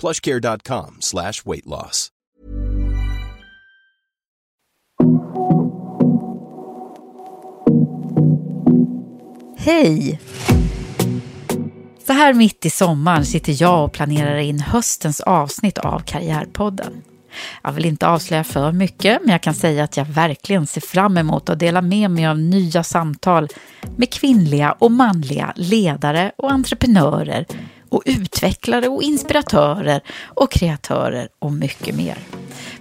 plushcare.com slash weight loss. Hej! Så här mitt i sommaren sitter jag och planerar in höstens avsnitt av Karriärpodden. Jag vill inte avslöja för mycket, men jag kan säga att jag verkligen ser fram emot att dela med mig av nya samtal med kvinnliga och manliga ledare och entreprenörer och utvecklare och inspiratörer och kreatörer och mycket mer.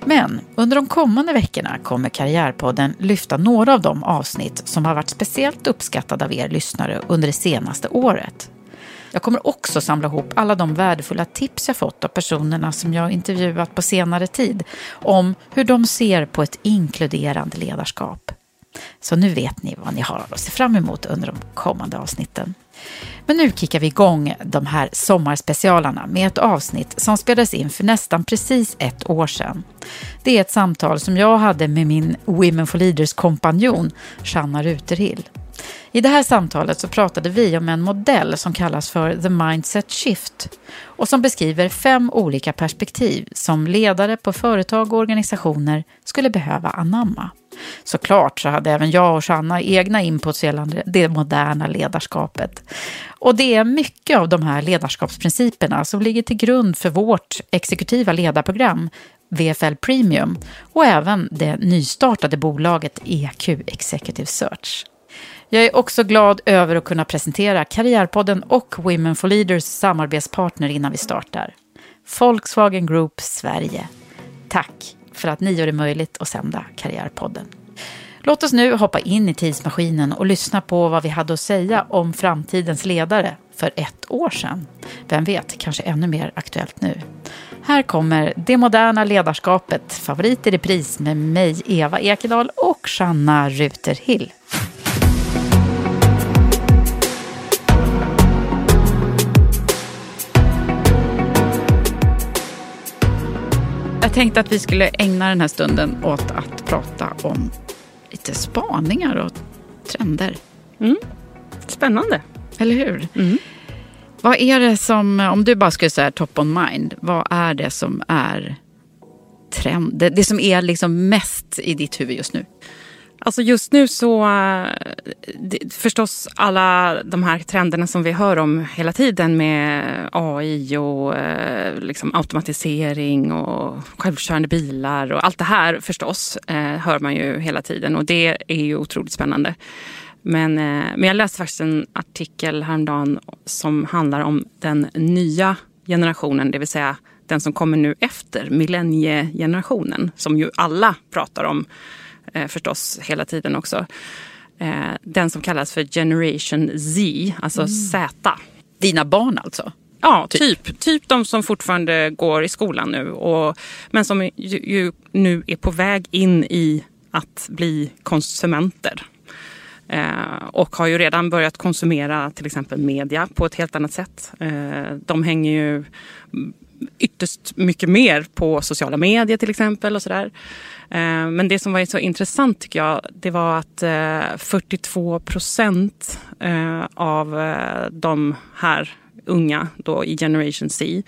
Men under de kommande veckorna kommer Karriärpodden lyfta några av de avsnitt som har varit speciellt uppskattade av er lyssnare under det senaste året. Jag kommer också samla ihop alla de värdefulla tips jag fått av personerna som jag intervjuat på senare tid om hur de ser på ett inkluderande ledarskap. Så nu vet ni vad ni har att se fram emot under de kommande avsnitten. Men nu kickar vi igång de här sommarspecialarna med ett avsnitt som spelades in för nästan precis ett år sedan. Det är ett samtal som jag hade med min Women for Leaders-kompanjon Shanna Ruterhill. I det här samtalet så pratade vi om en modell som kallas för The Mindset Shift och som beskriver fem olika perspektiv som ledare på företag och organisationer skulle behöva anamma. Såklart så hade även jag och Sanna egna inputs gällande det moderna ledarskapet. Och det är mycket av de här ledarskapsprinciperna som ligger till grund för vårt exekutiva ledarprogram VFL Premium och även det nystartade bolaget EQ Executive Search. Jag är också glad över att kunna presentera Karriärpodden och Women for Leaders samarbetspartner innan vi startar. Volkswagen Group Sverige. Tack för att ni gör det möjligt att sända Karriärpodden. Låt oss nu hoppa in i tidsmaskinen och lyssna på vad vi hade att säga om framtidens ledare för ett år sedan. Vem vet, kanske ännu mer aktuellt nu. Här kommer Det moderna ledarskapet, favorit i repris med mig, Eva Ekedal och Shanna Ruterhill. Jag tänkte att vi skulle ägna den här stunden åt att prata om lite spaningar och trender. Mm. Spännande. Eller hur? Mm. Vad är det som, om du bara skulle säga top on mind, vad är det som är trend, det, det som är liksom mest i ditt huvud just nu? Alltså just nu så, eh, det, förstås alla de här trenderna som vi hör om hela tiden med AI och eh, liksom automatisering och självkörande bilar och allt det här förstås eh, hör man ju hela tiden och det är ju otroligt spännande. Men, men jag läste faktiskt en artikel häromdagen som handlar om den nya generationen, det vill säga den som kommer nu efter millenniegenerationen som ju alla pratar om eh, förstås hela tiden också. Eh, den som kallas för Generation Z, alltså Mm. Z. Dina barn alltså? Ja, typ. typ. de som fortfarande går i skolan nu. Och, men som ju, ju nu är på väg in i att bli konsumenter. Eh, och har ju redan börjat konsumera till exempel media på ett helt annat sätt. Eh, de hänger ju ytterst mycket mer på sociala medier till exempel. och sådär. Eh, men det som var så intressant tycker jag, det var att eh, 42 procent eh, av de här unga då i Generation C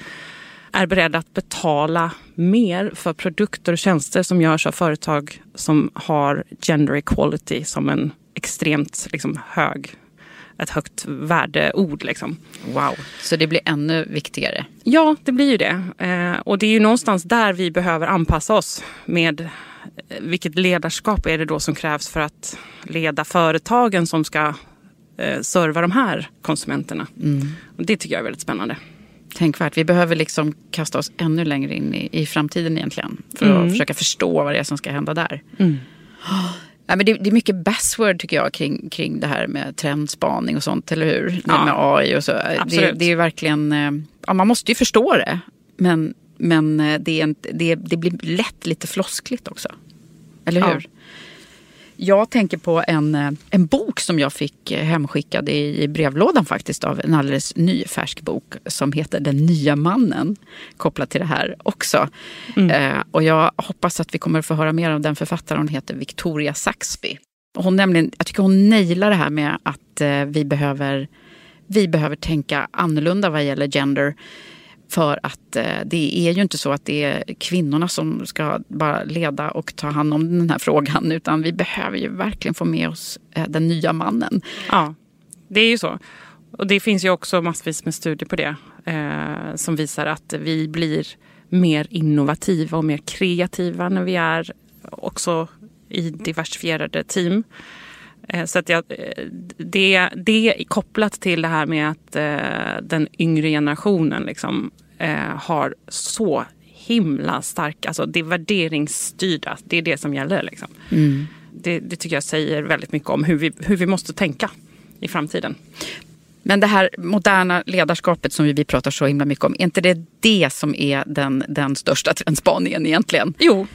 är beredda att betala mer för produkter och tjänster som görs av företag som har gender equality som en extremt liksom, hög ett högt värdeord. Liksom. Wow, så det blir ännu viktigare? Ja, det blir ju det. Eh, och det är ju någonstans där vi behöver anpassa oss med eh, vilket ledarskap är det då som krävs för att leda företagen som ska eh, serva de här konsumenterna. Mm. Och det tycker jag är väldigt spännande. Tänkvärt. Vi behöver liksom kasta oss ännu längre in i, i framtiden egentligen. För mm. att försöka förstå vad det är som ska hända där. Mm. Ja, men det, det, är mycket buzzword tycker jag kring, kring det här med trendspaning och sånt, eller hur? Ja. Med AI och så. Det, det, är verkligen, eh, ja, man måste ju förstå det. Men, men eh, det, är en, det, det blir lätt lite floskligt också. Eller hur? Ja. Jag tänker på en, eh, en bok som jag fick hemskickad i, i brevlådan faktiskt av en alldeles ny färsk bok som heter Den nya mannen. Kopplat till det här också. Mm. Eh, och jag hoppas att vi kommer att få höra mer av den författaren. Hon heter Victoria Saxby. Hon nämligen, jag tycker hon nailar det här med att eh, vi, behöver, vi behöver tänka annorlunda vad gäller gender. För att eh, det är ju inte så att det är kvinnorna som ska bara leda och ta hand om den här frågan. Utan vi behöver ju verkligen få med oss eh, den nya mannen. Ja, det är ju så. Och det finns ju också massvis med studier på det. Eh, som visar att vi blir mer innovativa och mer kreativa när vi är också i diversifierade team. Eh, så att jag, eh, det, det är kopplat till det här med att eh, den yngre generationen liksom, har så himla stark, alltså det värderingsstyrda, det är det som gäller. Liksom. Mm. Det, det, tycker jag säger väldigt mycket om hur vi, hur vi måste tänka i framtiden. Men det här moderna ledarskapet som vi pratar så himla mycket om, är inte det det som är den, den största trendspaningen egentligen? Jo,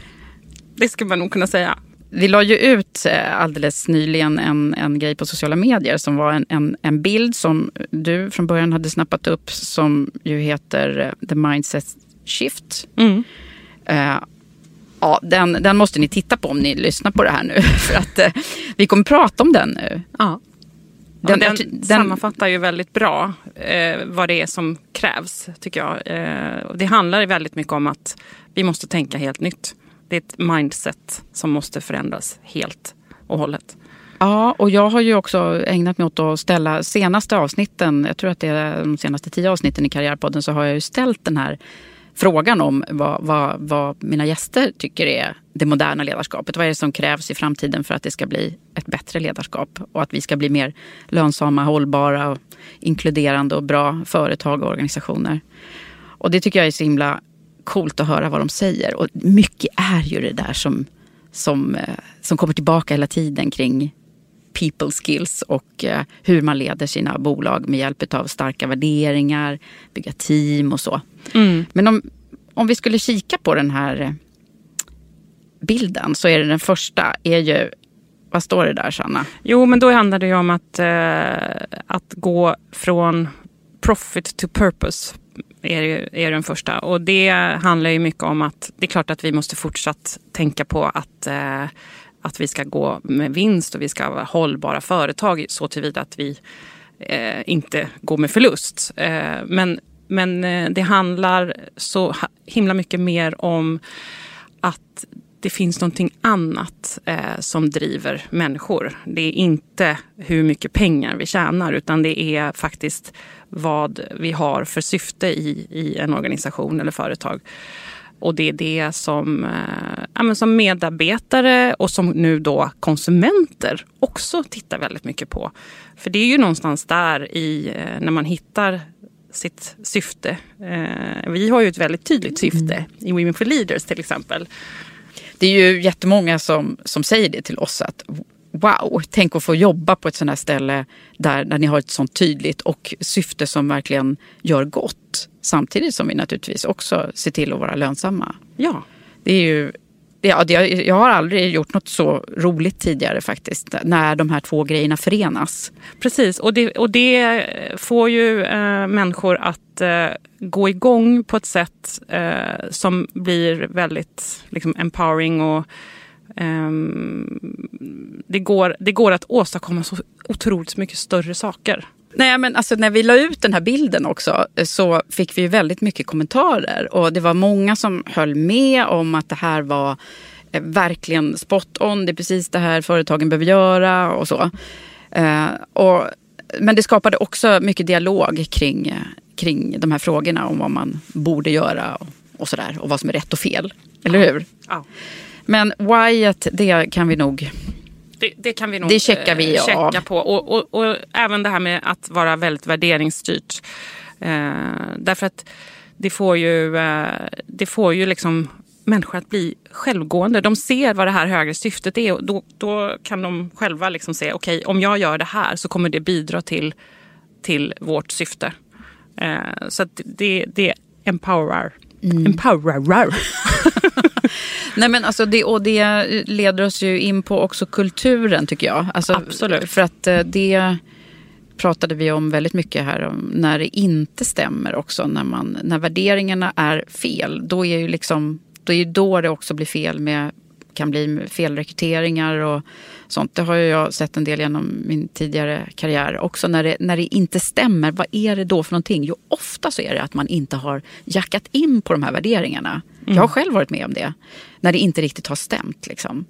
det ska man nog kunna säga. Vi la ju ut eh, alldeles nyligen en, en grej på sociala medier som var en, en, en bild som du från början hade snappat upp som ju heter eh, The Mindset Shift. Mm. Uh, ja, den, den måste ni titta på om ni lyssnar på det här nu. För att uh, vi kommer prata om den nu. Ja. Den, den, den, sammanfattar ju väldigt bra eh, vad det är som krävs, tycker jag. Eh, det handlar väldigt mycket om att vi måste tänka helt nytt. Det är ett mindset som måste förändras helt och hållet. Ja, och jag har ju också ägnat mig åt att ställa senaste avsnitten, jag tror att det är de senaste tio avsnitten i Karriärpodden, så har jag ju ställt den här frågan om vad, vad, vad, mina gäster tycker är det moderna ledarskapet. Vad är det som krävs i framtiden för att det ska bli ett bättre ledarskap och att vi ska bli mer lönsamma, hållbara, och inkluderande och bra företag och organisationer. Och det tycker jag är så himla coolt att höra vad de säger. Och mycket är ju det där som, som, eh, som kommer tillbaka hela tiden kring people skills och eh, hur man leder sina bolag med hjälp av starka värderingar, bygga team och så. Mm. Men om, om vi skulle kika på den här eh, bilden så är det den första är ju vad står det där, Sanna? Jo, men då handlar det ju om att, eh, att gå från profit to purpose är, är den första. Och det handlar ju mycket om att det är klart att vi måste fortsatt tänka på att, eh, att vi ska gå med vinst och vi ska vara hållbara företag så tillvida att vi eh, inte går med förlust. Eh, men, men eh, det handlar så himla mycket mer om att det finns någonting annat eh, som driver människor. Det är inte hur mycket pengar vi tjänar utan det är faktiskt vad vi har för syfte i, i en organisation eller företag. Och det är det som, eh, som medarbetare och som nu då konsumenter också tittar väldigt mycket på. För det är ju någonstans där i, eh, när man hittar sitt syfte. Eh, vi har ju ett väldigt tydligt syfte mm. i Women for Leaders till exempel. Det är ju jättemånga som, som säger det till oss att wow, tänk att få jobba på ett sånt här ställe där, där ni har ett sånt tydligt och syfte som verkligen gör gott. Samtidigt som vi naturligtvis också ser till att vara lönsamma. Ja. Det är ju ja, det, jag har aldrig gjort något så roligt tidigare faktiskt. När de här två grejerna förenas. Precis, och det, och det får ju eh, människor att eh, gå igång på ett sätt eh, som blir väldigt liksom, empowering och ehm, det, går, det går att åstadkomma så otroligt mycket större saker. Nej, men alltså, när vi la ut den här bilden också så fick vi väldigt mycket kommentarer. Och det var många som höll med om att det här var eh, verkligen spot on. Det är precis det här företagen behöver göra och så. Eh, och, men det skapade också mycket dialog kring, kring de här frågorna om vad man borde göra och, och sådär. Och vad som är rätt och fel. Eller hur? Ja. Men whyet, det kan vi nog det, det, kan vi nog det checkar vi eh, checka av. på. Och, och, och, även det här med att vara väldigt värderingsstyrt. Eh, därför att det får ju, eh, det får ju liksom människor att bli självgående. De ser vad det här högre syftet är och då, då kan de själva liksom se, okej okay, om jag gör det här så kommer det bidra till, till vårt syfte. Eh, så det, det empowerar. Mm. Empowerar. Nej, men alltså det, och det leder oss ju in på också kulturen tycker jag. Alltså, Absolut. För att eh, det pratade vi om väldigt mycket här om när det inte stämmer också. När, man, när värderingarna är fel, då är ju liksom, då är då det också blir fel med kan bli felrekryteringar och sånt. Det har jag sett en del genom min tidigare karriär. Också när det, när det inte stämmer, vad är det då för någonting? Jo, ofta så är det att man inte har jackat in på de här värderingarna. Mm. Jag har själv varit med om det. När det inte riktigt har stämt. Liksom.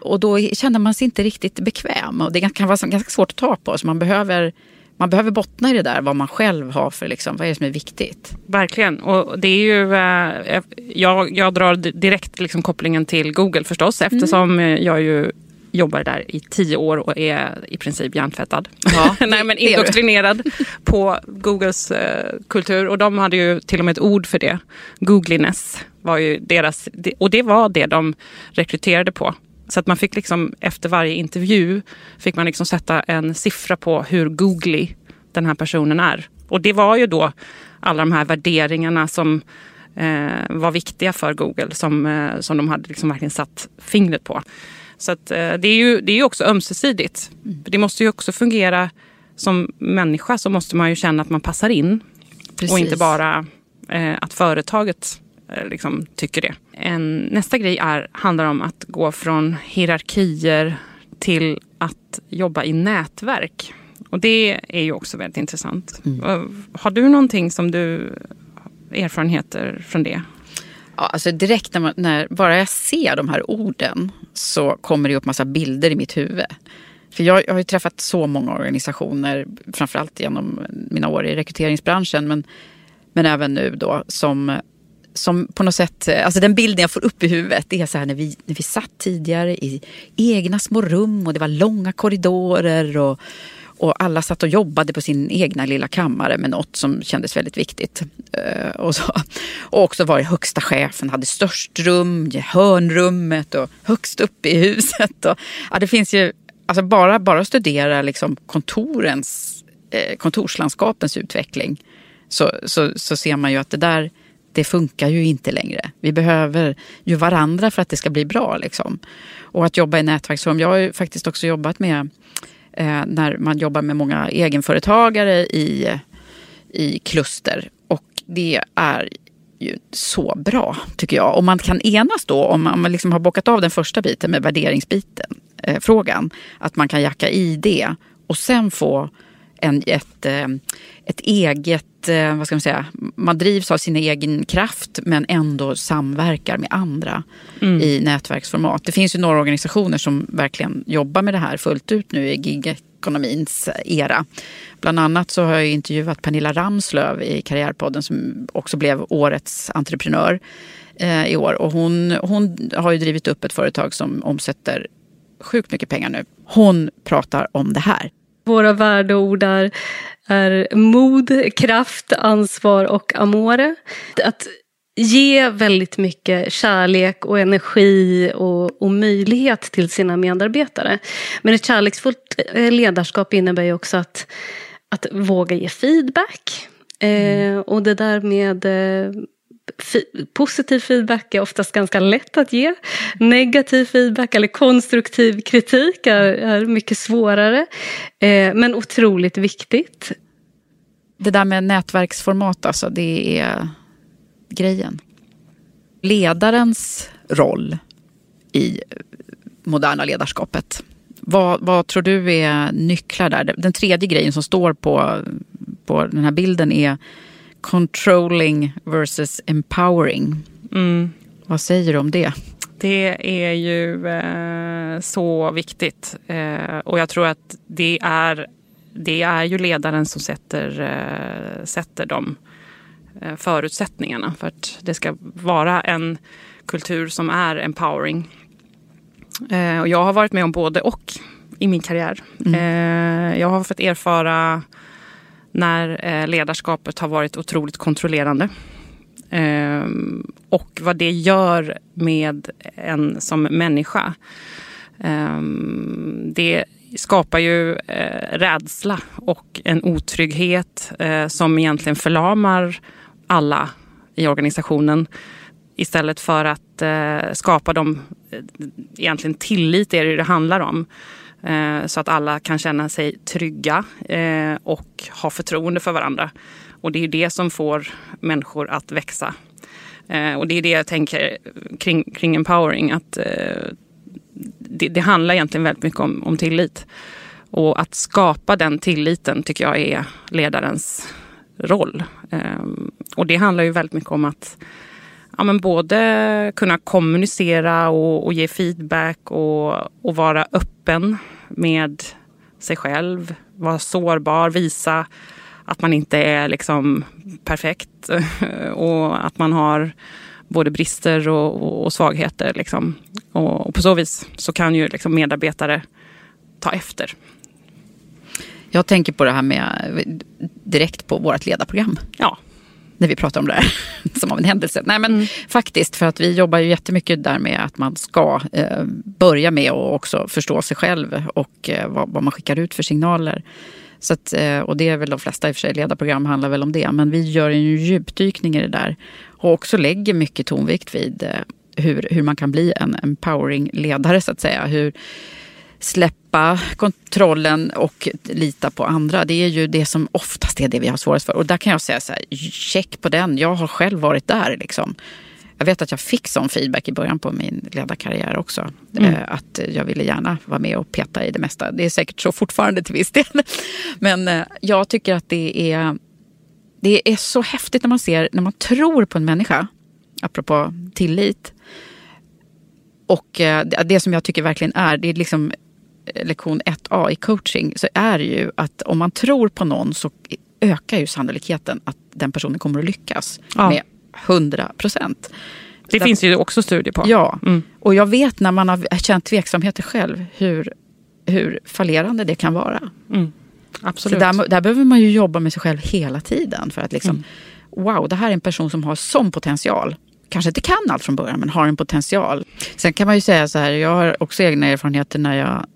Och då känner man sig inte riktigt bekväm. Och det kan vara ganska svårt att ta på. Så man behöver man behöver bottna i det där, vad man själv har för, liksom, vad är det som är viktigt. Verkligen. Och det är ju, eh, jag, jag drar direkt liksom kopplingen till Google förstås eftersom mm. jag ju jobbar där i tio år och är i princip hjärntvättad. Ja, Nej, men indoktrinerad på Googles eh, kultur. Och de hade ju till och med ett ord för det. Googliness var ju deras, och det var det de rekryterade på. Så att man fick liksom efter varje intervju fick man liksom sätta en siffra på hur googly den här personen är. Och det var ju då alla de här värderingarna som eh, var viktiga för Google som, eh, som de hade liksom verkligen satt fingret på. Så att, eh, det är ju det är också ömsesidigt. Mm. det måste ju också fungera som människa så måste man ju känna att man passar in. Precis. Och inte bara eh, att företaget liksom, tycker det. En, nästa grej är, handlar om att gå från hierarkier till att jobba i nätverk. Och det är ju också väldigt intressant. Mm. Har du någonting som du erfarenheter från det? Ja, alltså direkt när, man, när bara jag ser de här orden så kommer det upp massa bilder i mitt huvud. För jag, jag har ju träffat så många organisationer, framförallt genom mina år i rekryteringsbranschen, men, men även nu då, som som på något sätt, eh, alltså den bilden jag får upp i huvudet det är så här när vi, när vi satt tidigare i egna små rum och det var långa korridorer och, och alla satt och jobbade på sin egna lilla kammare med något som kändes väldigt viktigt. Eh, och, så. och också var det högsta chefen hade störst rum, hörnrummet och högst upp i huset. Och, ja, det finns ju, alltså bara, bara studera liksom kontorens, eh, kontorslandskapens utveckling så, så, så ser man ju att det där det funkar ju inte längre. Vi behöver ju varandra för att det ska bli bra. Liksom. Och att jobba i nätverksform. Jag har ju faktiskt också jobbat med eh, när man jobbar med många egenföretagare i, i kluster. Och det är ju så bra, tycker jag. Om man kan enas då, om man, om man liksom har bockat av den första biten med värderingsbiten, eh, frågan, att man kan jacka i det och sen få en, ett, eh, ett eget, eh, vad ska man säga, man drivs av sin egen kraft men ändå samverkar med andra mm. i nätverksformat. Det finns ju några organisationer som verkligen jobbar med det här fullt ut nu i gigekonomins era. Bland annat så har jag intervjuat Pernilla Ramslöv i Karriärpodden som också blev årets entreprenör eh, i år. Och hon, hon har ju drivit upp ett företag som omsätter sjukt mycket pengar nu. Hon pratar om det här. Våra värdeord är, är mod, kraft, ansvar och amore. Att ge väldigt mycket kärlek och energi och, och, möjlighet till sina medarbetare. Men ett kärleksfullt eh, ledarskap innebär ju också att, att våga ge feedback. Mm. Eh, och det där med eh, Positiv feedback är oftast ganska lätt att ge. Negativ feedback eller konstruktiv kritik är, är mycket svårare. Eh, men otroligt viktigt. Det där med nätverksformat, alltså, det är grejen. Ledarens roll i moderna ledarskapet. Vad, vad, tror du är nycklar där? Den tredje grejen som står på, på den här bilden är controlling versus empowering. Mm. Vad säger du om det? Det är ju eh, så viktigt. Eh, och jag tror att det är, det är ju ledaren som sätter, eh, sätter de eh, förutsättningarna för att det ska vara en kultur som är empowering. Eh, och jag har varit med om både och i min karriär. Mm. Eh, jag har fått erfara när eh, ledarskapet har varit otroligt kontrollerande. Ehm, och vad det gör med en som människa. Ehm, det skapar ju eh, rädsla och en otrygghet eh, som egentligen förlamar alla i organisationen. Istället för att eh, skapa dem, eh, egentligen tillit är det det handlar om. Eh, så att alla kan känna sig trygga eh, och ha förtroende för varandra. Och det är det som får människor att växa. Eh, och det är det jag tänker kring, kring empowering. Att det, det handlar egentligen väldigt mycket om, om tillit. Och att skapa den tilliten tycker jag är ledarens roll. Och det handlar ju väldigt mycket om att ja, men både kunna kommunicera och, och ge feedback och, och, vara öppen med sig själv. Vara sårbar, visa att man inte är liksom perfekt och att man har både brister och, och svagheter. Liksom. Och, på så vis så kan ju liksom medarbetare ta efter. Jag tänker på det här med direkt på vårt ledarprogram. Ja när vi pratar om det här som av en händelse. Nej men mm. faktiskt för att vi jobbar ju jättemycket där med att man ska eh, börja med att också förstå sig själv och eh, vad, vad, man skickar ut för signaler. Så att, eh, och det är väl de flesta i och för sig ledarprogram handlar väl om det. Men vi gör en djupdykning i det där och också lägger mycket tonvikt vid eh, hur, hur man kan bli en empowering ledare så att säga. Hur, släppa kontrollen och lita på andra. Det är ju det som oftast är det vi har svårast för. Och där kan jag säga så här, check på den. Jag har själv varit där. Liksom. Jag vet att jag fick sån feedback i början på min ledarkarriär också. Mm. Eh, att jag ville gärna vara med och peta i det mesta. Det är säkert så fortfarande till viss del. Men eh, jag tycker att det är, det är så häftigt när man ser, när man tror på en människa, apropå tillit. Och eh, det som jag tycker verkligen är, det är liksom lektion 1A i coaching så är det ju att om man tror på någon så ökar ju sannolikheten att den personen kommer att lyckas ja. med 100 procent. Det Där, finns ju också studier på. Ja, mm. och jag vet när man har känt tveksamheter själv hur, hur fallerande det kan vara. Mm. Absolut. Så där, där, behöver man ju jobba med sig själv hela tiden för att liksom, mm. wow, det här är en person som har sån potential kanske inte kan allt från början men har en potential. Sen kan man ju säga så här, jag har också egna erfarenheter när jag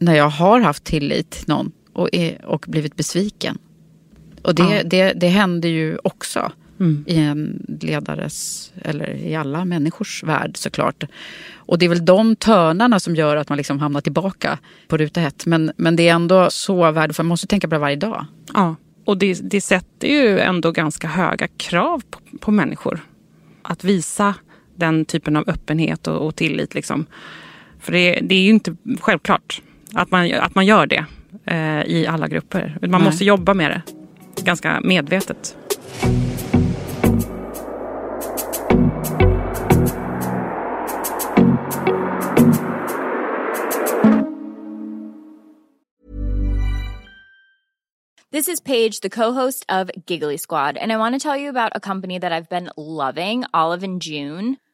när jag har haft tillit till någon och, är, och blivit besviken. Och det, ja. det, det händer ju också mm. i en ledares, eller i alla människors värld såklart. Och det är väl de törnarna som gör att man liksom hamnar tillbaka på ruta ett. Men, men det är ändå så värdefullt, man måste tänka på det varje dag. Ja, och det, det sätter ju ändå ganska höga krav på, på människor. Att visa den typen av öppenhet och, och tillit. Liksom. För det, det är ju inte självklart. Att man, att man gör det eh, i alla grupper. Man Nej. måste jobba med det ganska medvetet. This is Paige, the co-host of Giggly Squad, and I want to tell you about a company that I've been loving, Olive and June.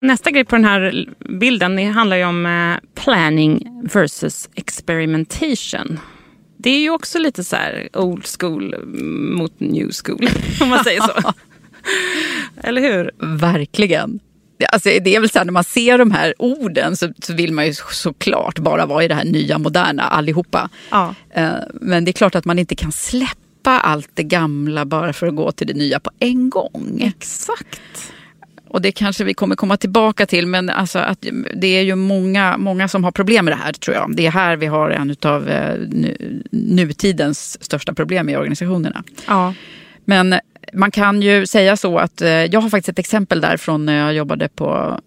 Nästa grej på den här bilden det handlar ju om eh, planning versus experimentation. Det är ju också lite så här old school mot new school, om man säger så. Eller hur? Verkligen. Alltså, det är väl så här, när man ser de här orden så, så vill man ju såklart bara vara i det här nya moderna allihopa. Ja. Eh, Men det är klart att man inte kan släppa allt det gamla bara för att gå till det nya på en gång. Exakt. Och det kanske vi kommer komma tillbaka till men alltså att det är ju många, många som har problem med det här tror jag. Det är här vi har en av nu, nutidens största problem i organisationerna. Ja. Men man kan ju säga så att eh, jag har faktiskt ett exempel där från när jag jobbade på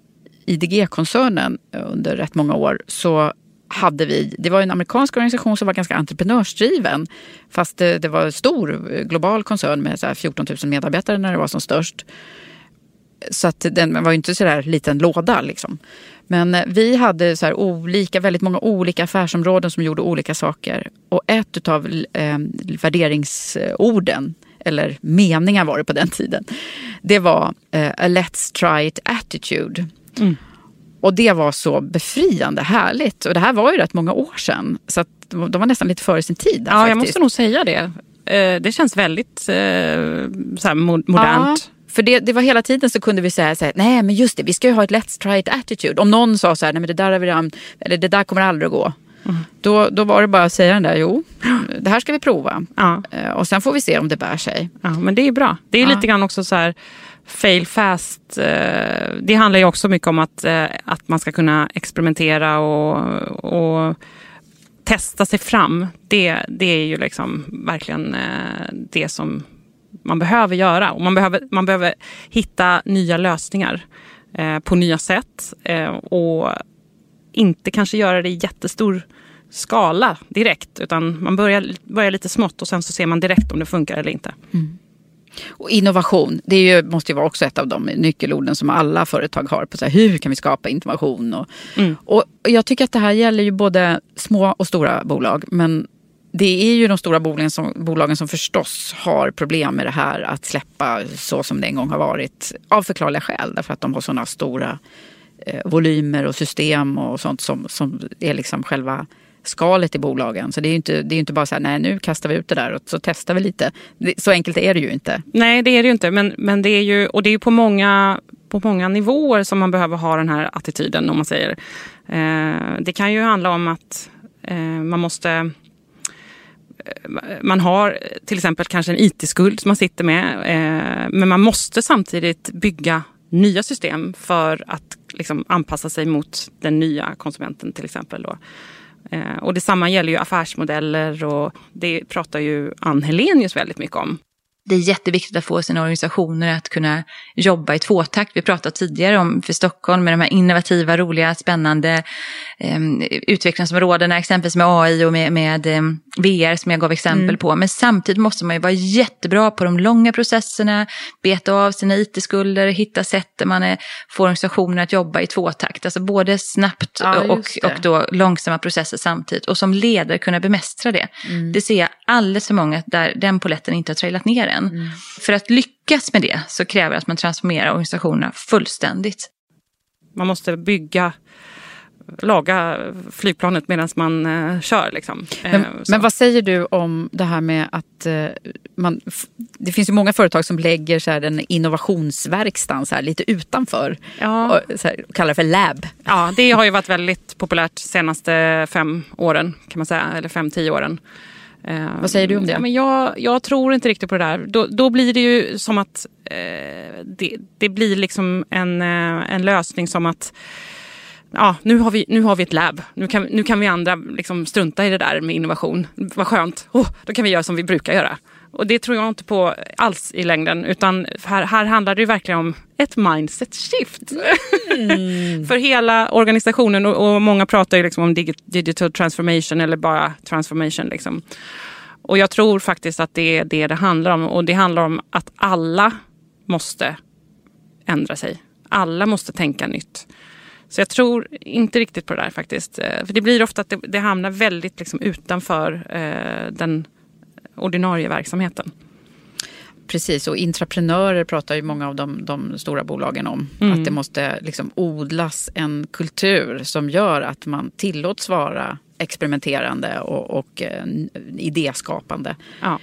IDG-koncernen under rätt många år. Så hade vi, det var en amerikansk organisation som var ganska entreprenörsdriven. Fast det, det var en stor global koncern med så här 14 000 medarbetare när det var som störst. Så att den var ju inte så där liten låda. Liksom. Men eh, vi hade så olika, väldigt många olika affärsområden som gjorde olika saker. Och ett av eh, värderingsorden, eller meningar var det på den tiden, det var eh, a let's try it attitude. Mm. Och det var så befriande härligt. Och det här var ju rätt många år sedan. Så att de var nästan lite före sin tid. Ja, jag faktiskt. måste nog säga det. Eh, Det känns väldigt eh, så modernt. Ja, för det, det var hela tiden så kunde vi säga så här, nej men just det, vi ska ju ha ett let's try it attitude. Om någon sa så här, nej men det där, har vi redan, eller det där kommer aldrig att gå. Då, då var det bara att säga den där, jo, det här ska vi prova. Ja. Eh, Och sen får vi se om det bär sig. Ja, men det är bra. Det är Ja. lite grann också så här fail fast. eh, Det handlar ju också mycket om att, eh, att man ska kunna experimentera och, och testa sig fram. Det, det är ju liksom verkligen det som man behöver göra. Och man, behöver, man behöver hitta nya lösningar eh, på nya sätt. eh, Och inte kanske göra det i jättestor skala direkt. Utan man börjar, börjar lite smått och sen så ser man direkt om det funkar eller inte. Och innovation, det ju, måste ju vara också ett av de nyckelorden som alla företag har. på så här, Hur kan vi skapa innovation? Och, Mm. och jag tycker att det här gäller ju både små och stora bolag. Men det är ju de stora bolagen som, bolagen som förstås har problem med det här att släppa så som det en gång har varit. Av förklarliga skäl, därför att de har sådana stora eh, volymer och system och sånt som, som är liksom själva skalet i bolagen. Så det är ju inte, det är inte bara så här, nej nu kastar vi ut det där och så testar vi lite. Så enkelt är det ju inte. Nej, det är det ju inte. Men, men det är ju, och det är ju på många, på många nivåer som man behöver ha den här attityden om man säger. Eh, det kan ju handla om att eh, man måste eh, Eh, man har till exempel kanske en IT-skuld som man sitter med. Eh, men man måste samtidigt bygga nya system för att liksom anpassa sig mot den nya konsumenten till exempel. Då. Eh, och detsamma gäller ju affärsmodeller och det pratar ju Ann Helenius väldigt mycket om det är jätteviktigt att få sina organisationer att kunna jobba i tvåtakt. Vi pratade tidigare om för Stockholm med de här innovativa, roliga, spännande eh, utvecklingsområdena, exempelvis med AI och med, med eh, VR som jag gav exempel mm. på. Men samtidigt måste man ju vara jättebra på de långa processerna, beta av sina it-skulder, hitta sätt där man är, får organisationen att jobba i tvåtakt. Alltså både snabbt ja, och, och då långsamma processer samtidigt. Och som ledare kunna bemästra det. Mm. Det ser jag alldeles för många där den poletten inte har trillat ner än. Mm. För att lyckas med det så kräver det att man transformerar organisationerna fullständigt. Man måste bygga laga flygplanet medan man uh, kör. Liksom. Men, uh, men, vad säger du om det här med att uh, man, det finns ju många företag som lägger så här, den innovationsverkstan så här, lite utanför. Ja. Och, så här, kallar det för lab. Ja, det har ju varit väldigt populärt de senaste fem åren kan man säga, eller fem, tio åren. Vad säger du om det? Ja, men jag, jag tror inte riktigt på det där. Då, då blir det ju som att eh, det, det, blir liksom en, en lösning som att ja, nu har vi, nu har vi ett lab. Nu kan, nu kan vi andra liksom strunta i det där med innovation. Vad skönt. Oh, då kan vi göra som vi brukar göra. Och det tror jag inte på alls i längden. Utan här, här handlar det verkligen om ett mindset shift. Mm. För hela organisationen. Och, och, många pratar ju liksom om digital transformation eller bara transformation. Liksom. Och jag tror faktiskt att det är det det handlar om. Och det handlar om att alla måste ändra sig. Alla måste tänka nytt. Så jag tror inte riktigt på det där faktiskt. Eh, för det blir ofta att det, det hamnar väldigt liksom utanför eh, den ordinarie verksamheten. Precis, och intraprenörer pratar ju många av de, de stora bolagen om. Mm. Att det måste liksom odlas en kultur som gör att man tillåts vara experimenterande och, och eh, idéskapande. Ja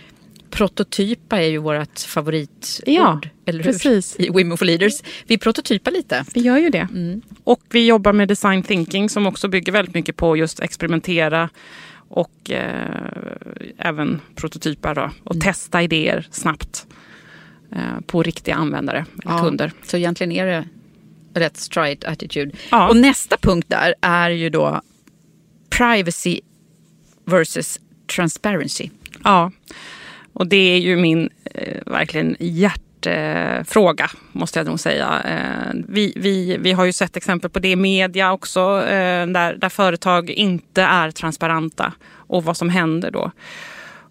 prototypa är ju vårt favoritord. Ja, eller hur? precis. I Women for Leaders. Vi prototypar lite. Vi gör ju det. Mm. Och vi jobbar med design thinking som också bygger väldigt mycket på just experimentera och eh, även prototypa då, och mm. testa idéer snabbt eh, på riktiga användare eller ja, kunder. Så egentligen är det rätt try it attitude. Ja. Och nästa punkt där är ju då privacy versus transparency. Ja, och det är ju min eh, verkligen hjärtefråga, måste jag nog säga. Eh, vi, vi, vi har ju sett exempel på det i media också, eh, där, där företag inte är transparenta och vad som händer då.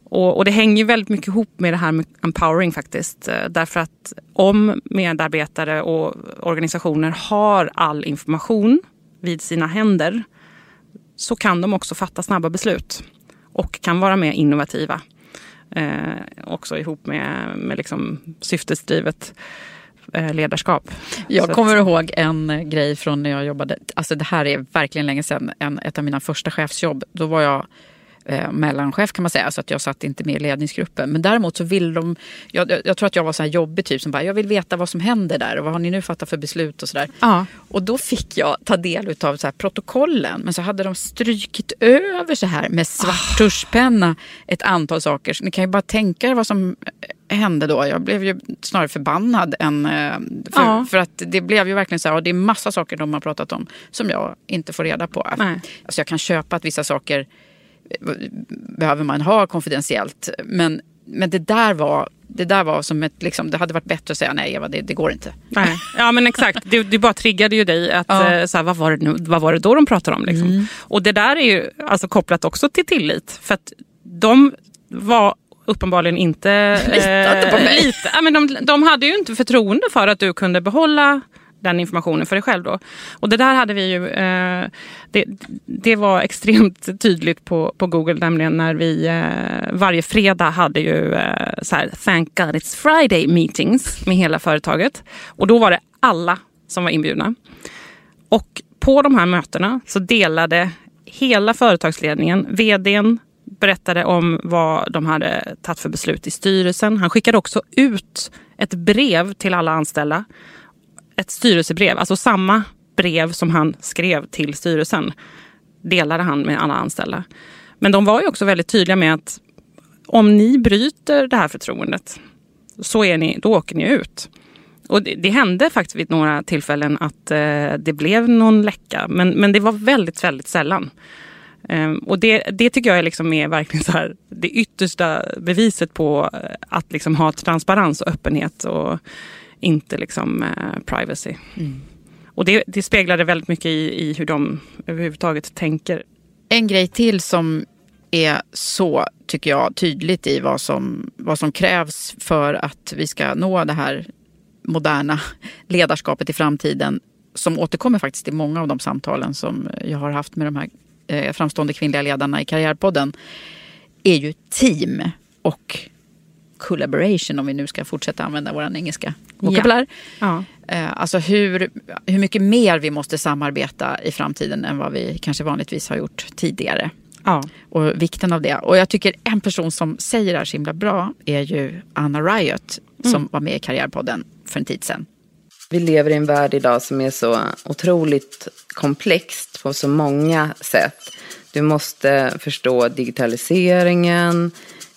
Och, och, det hänger väldigt mycket ihop med det här med empowering faktiskt. Eh, därför att om medarbetare och organisationer har all information vid sina händer så kan de också fatta snabba beslut och kan vara mer innovativa. Eh, också ihop med, med liksom syftesdrivet eh, ledarskap. Jag kommer att... ihåg en grej från när jag jobbade, alltså det här är verkligen länge sedan, en, ett av mina första chefsjobb. Då var jag eh, mellanchef kan man säga, så att jag satt inte med i ledningsgruppen. Men däremot så vill de, jag, jag tror att jag var så här jobbig typ som bara, jag vill veta vad som händer där och vad har ni nu fattat för beslut och sådär. Ja. Och då fick jag ta del av så här protokollen, men så hade de strykit över så här med svart oh. tuschpenna ett antal saker. Så ni kan ju bara tänka er vad som hände då. Jag blev ju snarare förbannad än... Eh, för, ja. för att det blev ju verkligen så här, och det är massa saker de har pratat om som jag inte får reda på. Nej. Alltså jag kan köpa att vissa saker behöver man ha konfidentiellt. Men, men det där var det där var som ett, liksom, det hade varit bättre att säga nej Eva, det, det går inte. Nej. Ja men exakt, det, det bara triggade ju dig att ja. Eh, så här, vad, var det nu, vad var det då de pratade om? Liksom? Mm. Och det där är ju alltså, kopplat också till tillit. För att de var uppenbarligen inte... Litade på mig. Lite, ja, men de, de hade ju inte förtroende för att du kunde behålla den informationen för dig själv. Då. Och det där hade vi ju, eh, det, det var extremt tydligt på, på Google, nämligen när vi eh, varje fredag hade ju eh, så här, Thank God It's Friday meetings med hela företaget. Och då var det alla som var inbjudna. Och på de här mötena så delade hela företagsledningen, vdn, berättade om vad de hade tagit för beslut i styrelsen. Han skickade också ut ett brev till alla anställda. Ett styrelsebrev, alltså samma brev som han skrev till styrelsen delade han med alla anställda. Men de var ju också väldigt tydliga med att om ni bryter det här förtroendet så är ni, då åker ni ut. Och det, det hände faktiskt vid några tillfällen att eh, det blev någon läcka, men, men det var väldigt, väldigt sällan. Um, och det, det tycker jag är, liksom är verkligen så här, det yttersta beviset på eh, att liksom ha transparens och öppenhet och inte liksom, uh, privacy. Mm. Och det, det speglade väldigt mycket i, i hur de överhuvudtaget tänker. En grej till som är så, tycker jag, tydligt i vad som, vad som krävs för att vi ska nå det här moderna ledarskapet i framtiden som återkommer faktiskt i många av de samtalen som jag har haft med de här eh, framstående kvinnliga ledarna i Karriärpodden är ju team och collaboration om vi nu ska fortsätta använda vår engelska vokabulär. Ja. Ja. Eh, alltså hur, hur mycket mer vi måste samarbeta i framtiden än vad vi kanske vanligtvis har gjort tidigare. Ja. Och vikten av det. Och jag tycker en person som säger det här så himla bra är ju Anna Riot som mm. var med i Karriärpodden för en tid sedan. Vi lever i en värld idag som är så otroligt komplext på så många sätt. Du måste förstå digitaliseringen,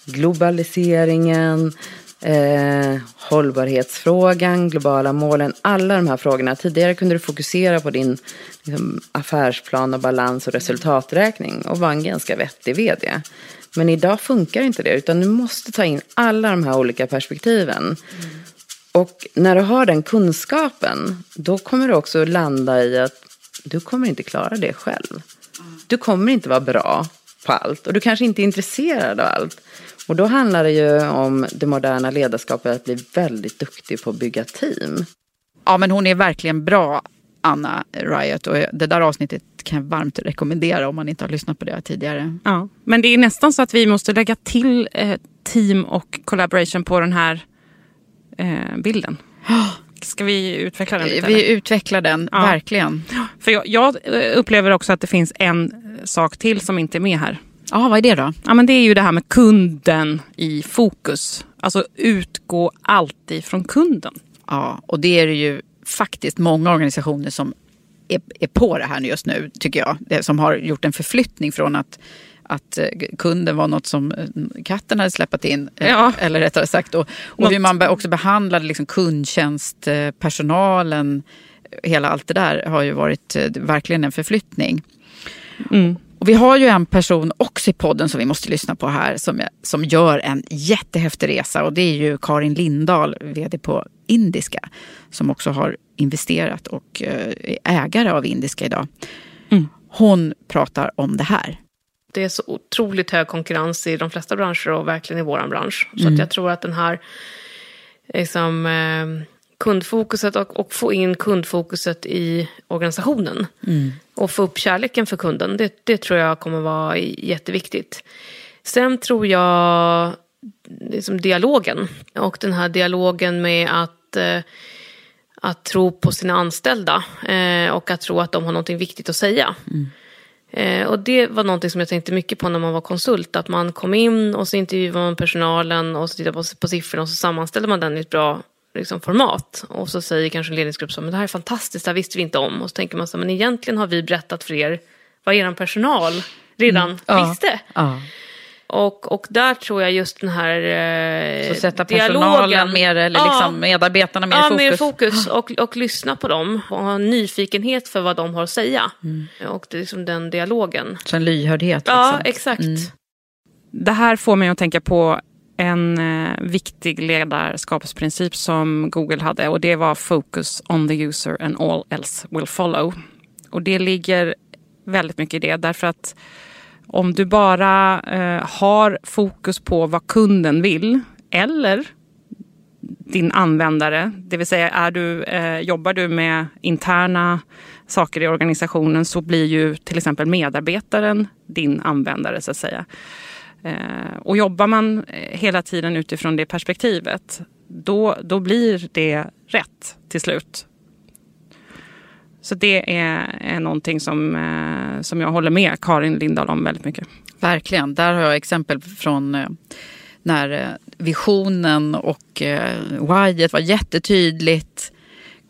globaliseringen, eh, hållbarhetsfrågan, globala målen, alla de här frågorna. Tidigare kunde du fokusera på din liksom, affärsplan och balans och resultaträkning och vara en ganska vettig vd. Men idag funkar inte det, utan du måste ta in alla de här olika perspektiven. Mm. Och när du har den kunskapen, då kommer du också landa i att du kommer inte klara det själv. Du kommer inte vara bra på allt och du kanske inte är intresserad av allt. Och då handlar det ju om det moderna ledarskapet att bli väldigt duktig på att bygga team. Ja, men hon är verkligen bra, Anna Riot. Och det där avsnittet kan jag varmt rekommendera om man inte har lyssnat på det tidigare. Ja, men det är nästan så att vi måste lägga till eh, team och collaboration på den här eh, bilden. Ska vi utveckla den lite? Vi eller? utvecklar den, ja. verkligen. För jag, jag, upplever också att det finns en sak till som inte är med här. Ja, vad är det då? Ja, men det är ju det här med kunden i fokus. Alltså utgå alltid från kunden. Ja, och det är det ju faktiskt många organisationer som är, är på det här just nu, tycker jag. Det, som har gjort en förflyttning från att att eh, kunden var något som eh, katten hade släppt in. Eh, ja. Eller rättare sagt. Och, och hur man också behandlade liksom kundtjänstpersonalen. Hela allt det där har ju varit verkligen en förflyttning. Mm. Och vi har ju en person också i podden som vi måste lyssna på här som, som gör en jättehäftig resa och det är ju Karin Lindahl, vd på Indiska, som också har investerat och är ägare av Indiska idag. Mm. Hon pratar om det här det är så otroligt hög konkurrens i de flesta branscher och verkligen i vår bransch. Så mm. jag tror att den här liksom, eh, kundfokuset och, och, få in kundfokuset i organisationen mm. Och få upp kärleken för kunden, det, det tror jag kommer vara jätteviktigt. Sen tror jag liksom dialogen och den här dialogen med att eh, att tro på sina anställda eh, och att tro att de har något viktigt att säga. Mm. Eh, och det var någonting som jag tänkte mycket på när man var konsult. Att man kom in och så intervjuade man personalen och så tittade på, på siffrorna och så sammanställde man den i ett bra liksom, format. Och så säger kanske en ledningsgrupp så men det här är fantastiskt, det här visste vi inte om. Och så tänker man så men egentligen har vi berättat för er vad er personal redan mm. visste. Ja. Och, och där tror jag just den här eh, Så sätta personalen dialogen, mer, eller liksom ja, medarbetarna mer i ja, fokus? mer fokus och, och lyssna på dem och ha en nyfikenhet för vad de har att säga. Mm. Och det är liksom den dialogen. Så en lyhördhet? Liksom. Ja, exakt. Mm. Det här får mig att tänka på en eh, viktig ledarskapsprincip som Google hade och det var focus on the user and all else will follow. Och det ligger väldigt mycket i det därför att om du bara eh, har fokus på vad kunden vill eller din användare. Det vill säga, är du, eh, jobbar du med interna saker i organisationen så blir ju till exempel medarbetaren din användare så att säga. Eh, och jobbar man eh, hela tiden utifrån det perspektivet då, då blir det rätt till slut. Så det är, är någonting som, eh, som jag håller med Karin Lindahl om väldigt mycket. Verkligen. Där har jag exempel från eh, när eh, visionen och eh, whyet var jättetydligt.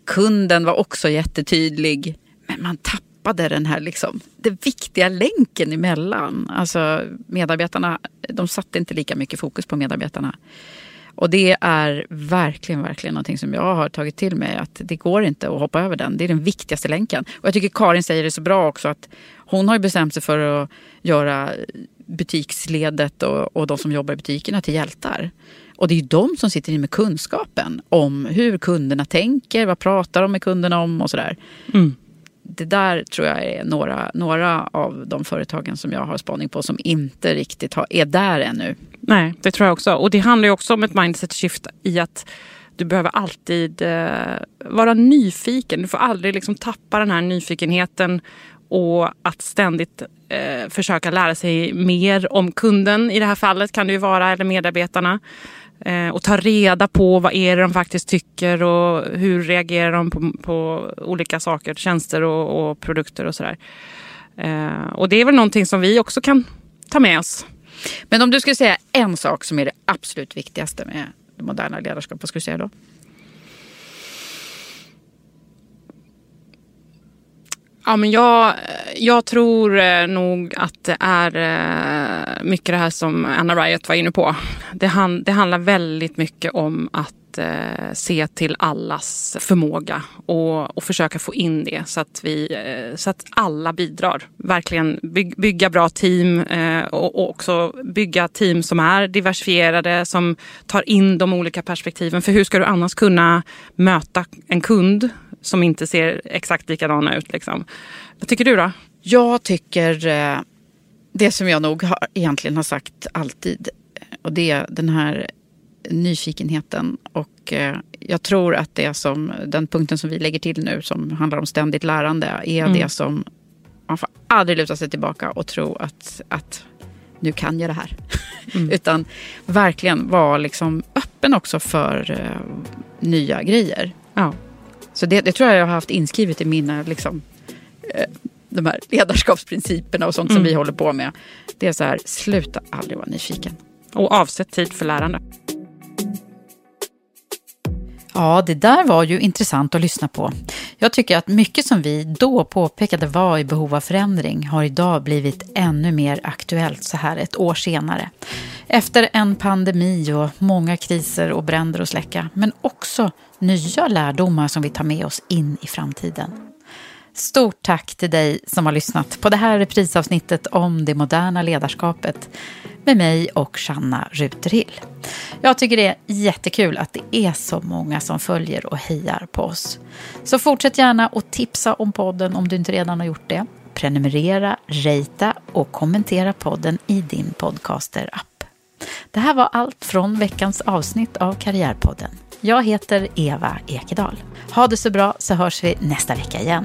Kunden var också jättetydlig. Men man tappar tappade den här liksom, den viktiga länken emellan. Alltså medarbetarna, de satte inte lika mycket fokus på medarbetarna. Och det är verkligen, verkligen någonting som jag har tagit till mig. Att det går inte att hoppa över den. Det är den viktigaste länken. Och jag tycker Karin säger det så bra också. att Hon har bestämt sig för att göra butiksledet och, och de som jobbar i butikerna till hjältar. Och det är ju de som sitter inne med kunskapen om hur kunderna tänker, vad pratar de med kunderna om och sådär. Mm. Det där tror jag är några, några av de företagen som jag har spaning på som inte riktigt har, är där ännu. Nej, det tror jag också. Och det handlar ju också om ett mindset shift i att du behöver alltid eh, vara nyfiken. Du får aldrig liksom tappa den här nyfikenheten och att ständigt eh, försöka lära sig mer om kunden i det här fallet kan det ju vara, eller medarbetarna. Eh, och ta reda på vad är det de faktiskt tycker och hur reagerar de på, på olika saker, tjänster och, och produkter och sådär. Eh, och det är väl någonting som vi också kan ta med oss. Men om du skulle säga en sak som är det absolut viktigaste med det moderna ledarskapet, vad skulle du säga då? Ja, men jag, jag tror eh, nog att det är eh, mycket det här som Anna Riot var inne på. Det, hand, det handlar väldigt mycket om att eh, se till allas förmåga och, och försöka få in det så att, vi, så att alla bidrar. Verkligen byg, bygga bra team och, och, också bygga team som är diversifierade, som tar in de olika perspektiven. För hur ska du annars kunna möta en kund som inte ser exakt likadana ut. Liksom. Vad tycker du då? Jag tycker eh, det som jag nog har, egentligen har sagt alltid. Och det är den här nyfikenheten. Och eh, jag tror att det som, den punkten som vi lägger till nu som handlar om ständigt lärande är mm. det som man får aldrig luta sig tillbaka och tro att, att nu kan jag det här. Mm. Utan verkligen vara liksom öppen också för uh, nya grejer. Ja. Så det, det, tror jag jag har haft inskrivet i mina liksom, eh, de här ledarskapsprinciperna och sånt mm. som vi håller på med. Det är så här, sluta aldrig vara nyfiken. Och avsätt tid för lärande. Ja, det där var ju intressant att lyssna på. Jag tycker att mycket som vi då påpekade var i behov av förändring har idag blivit ännu mer aktuellt så här ett år senare. Efter en pandemi och många kriser och bränder att släcka, men också nya lärdomar som vi tar med oss in i framtiden. Stort tack till dig som har lyssnat på det här reprisavsnittet om det moderna ledarskapet med mig och Shanna Ruterhill. Jag tycker det är jättekul att det är så många som följer och hejar på oss. Så fortsätt gärna att tipsa om podden om du inte redan har gjort det. Prenumerera, rejta och kommentera podden i din podcaster-app. Det här var allt från veckans avsnitt av Karriärpodden. Jag heter Eva Ekedal. Ha det så bra så hörs vi nästa vecka igen.